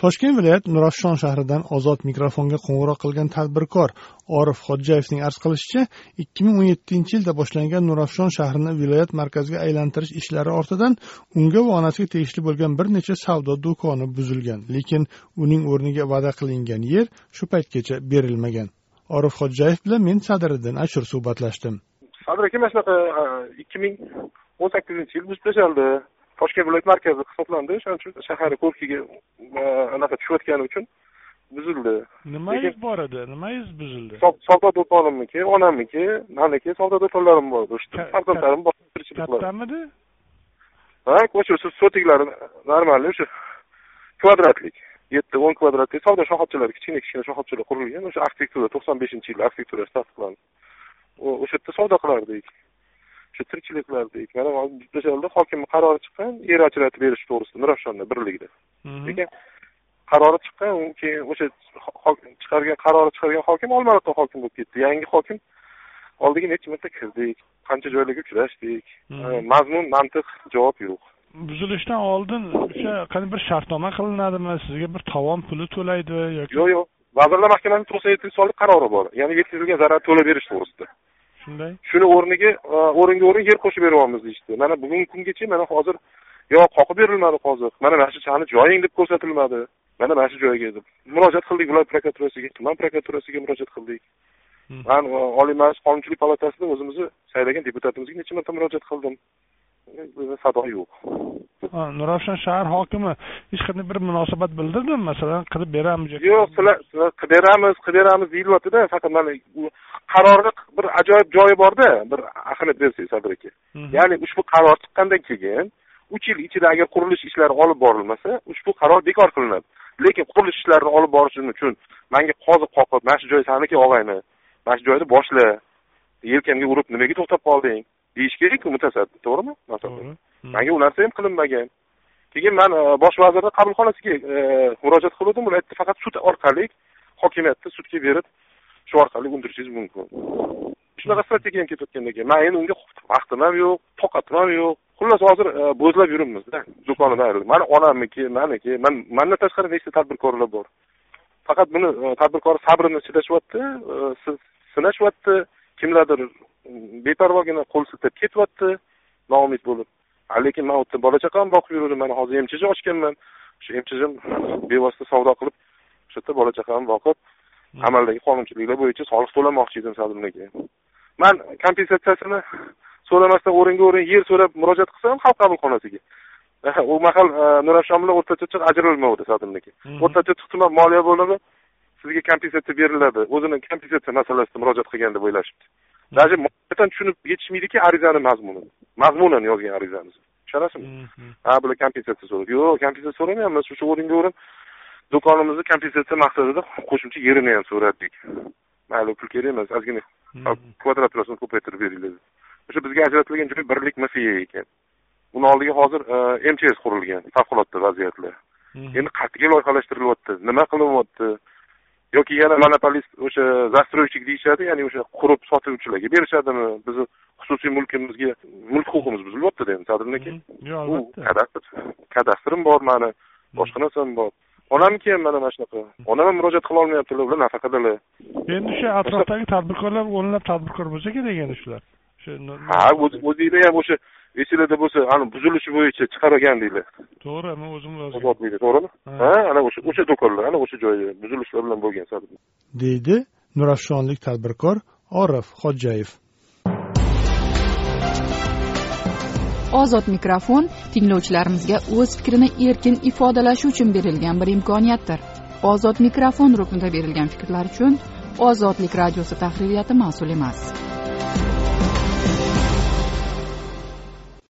Toshkent viloyat nurafshon shahridan ozod mikrofonga qo'ng'iroq qilgan tadbirkor orif xodjayevning arz qilishicha ikki ming o'n yettinchi yilda boshlangan nurafshon shahrini viloyat markaziga aylantirish ishlari ortidan unga va onasiga tegishli bo'lgan bir necha savdo do'koni buzilgan. Lekin uning o'rniga va'da qilingan yer shu paytgacha berilmagan. Orif xodjayev bilan men sadiriddin ashur suhbatlashdim. Sadir aka mana shunaqa ikki ming o'n sakkizinchi yil buzib tashlandi toshkent viloyat markazi hisoblandi. O'shaning uchun shahar ko'rkiga anaqa tushayotgani uchun buzildi. Nimangiz bor edi? Nimangiz buzildi? Savdo do'konimniki onamniki maniki savdo do'konlarim bor. Farzandlarim bor kattamidi? Ha o'sha sotiklari нормальный o'sha kvadratlik yetti o'n kvadratlik savdo shoxobchalari kichkina kichkina shoxobchalar qurilgan. O'sha arxitektura to'qson beshinchi yil arxitekturasi tasdiqlandi o'sha yerda savdo qilardik shu tirikchilik qilardik mana o'sha hokimni qarori chiqqan yer ajratib berish to'g'risida nurafshonda birligida lekin qarori chiqqan keyin o'sha chiqargan qarori chiqargan hokim olmaliqda hokim bo'lib ketdi. Yangi hokim oldiga necha marta kirdik qancha joylarga uchrashdik. Mazmun mantiq javob yo'q. Buzilishdan oldin o'sha qanday bir shartnoma qilinadimi? Sizga bir tovon puli to'laydi yoki yo'q yo'q. Vazirlar mahkamasining to'qson yettinchi sonli qarori bor. Ya'ni yetkazilgan zarar to'lab berish to'g'risida shunday? Shuni o'rniga o'ringa o'rin yer qo'shib beryapmiz deyishdi. Mana bugungi kungacha mana hozir yo qoqib berilmadi hozir. Mana mana shu sani joying deb ko'rsatilmadi. Mana mana shu joyga deb murojaat qildik viloyat prokuraturasiga tuman prokuraturasiga murojaat qildik. Man oliy majlis qonunchilik palatasida o'zimizni saylagan deputatimizga necha marta murojaat qildim sado yo'q. Nurafshon shahar hokimi hech qanday bir munosabat bildirdimi? Masalan qilib beramiz yo'q sizlar sizlar qilib beramiz qilib beramiz deyilyaptida. Faqat mana qarorni bir ajoyib joyi borda bir ahamiyat bersangiz sadir aka ya'ni ushbu qaror chiqqandan keyin uch yil ichida agar qurilish ishlari olib borilmasa ushbu qaror bekor qilinadi. Lekin qurilish ishlarini olib borishim uchun manga qoziq qoqib mana shu joy saniki og'ayni mana shu joyni boshla yelkamga urib nimaga to'xtab qolding deyish kerakku mutasaddi to'g'rimi? Manga u narsa ham qilinmagan. Keyin man bosh vazirni qabulxonasiga murojaat qilgandim ular aytdi faqat sud orqali hokimiyatda sudga berib shu orqali undirishingiz mumkin. Shunaqa strategiyam ketayotgan ekan man endi unga vaqtim ham yo'q toqatim ham yo'q. Xullas hozir bo'zlab yuribmizda do'konidan ayrilib. Mani onamniki maniki man mandan tashqari nechta tadbirkorlar bor? Faqat buni tadbirkor sabrini chidashyapti sinashyapti kimlardir beparvogina qo'l siltab ketyapti noumid bo'lib. Lekin man u yerda bola chaqamni boqib yuruvdim mana hozir mchj ochganman. Shu mchjim bevosita savdo qilib o'sha yerda bola chaqamni boqib amaldagi qonunchiliklar bo'yicha soliq to'lamoqchi edim sadimniki man kompensatsiyasini so'ramasdan o'ringa o'rin yer so'rab murojaat qilsam xalq qabulxonasiga. U mahal nurafshon bilan o'rta chirchiq ajralmovdi sadimniki o'rta chirchiq tuman moliya bo'limi sizga kompensatsiya beriladi. O'zini kompensatsiya masalasida murojaat qilgan deb o'ylashibdi даже mohiyatan tushunib yetishmaydiki arizani mazmunini mazmunan yozgan arizamiz tushunasizmi ha bular kompensatsiya so'radi yo'q kompensatsiya so'ramayapmiz shu o'ringa o'rin do'konimizni kompensatsiya maqsadida qo'shimcha yerini ham so'radik mayli pul kerak emas ozgina kvadraturasini ko'paytirib beringlar o'sha bizga ajratilgan joy birlik mfiya ekan uni oldiga hozir mchs qurilgan favqulodda vaziyatlar. Endi qayerga loyihalashtirilyapti nima qilinyapti yoki yana monopolist o'sha застройщик deyishadi ya'ni o'sha qurib sotuvchilarga berishadimi bizni xususiy mulkimizga mulk huquqimiz buzilyaptida endi sadrniki yo'q u albatta. kadastr kadastrim bor mani boshqa narsam bor. Onamniki ham mana mana shunaqa? Onam ham murojaat qila olmayaptilar ular nafaqadalar endi o'sha atrofdagi tadbirkorlar o'nlab tadbirkor bo'lsa kerak endi shular o'sha ha o'z- o'zinglar ham o'sha esinglarda bo'lsa ani buzilishi bo'yicha chiqargandinglar to'g'ri men o'zim ozodlikda to'g'rimi? Ha. ana o'sha o'sha do'konlar ana o'sha joyi buzilishlar bilan bo'lgan deydi nurafshonlik tadbirkor orif xodjayev ozod mikrofon tinglovchilarimizga o'z fikrini erkin ifodalashi uchun berilgan bir imkoniyatdir. Ozod mikrofon ruknida berilgan fikrlar uchun ozodlik radiosi tahririyati mas'ul emas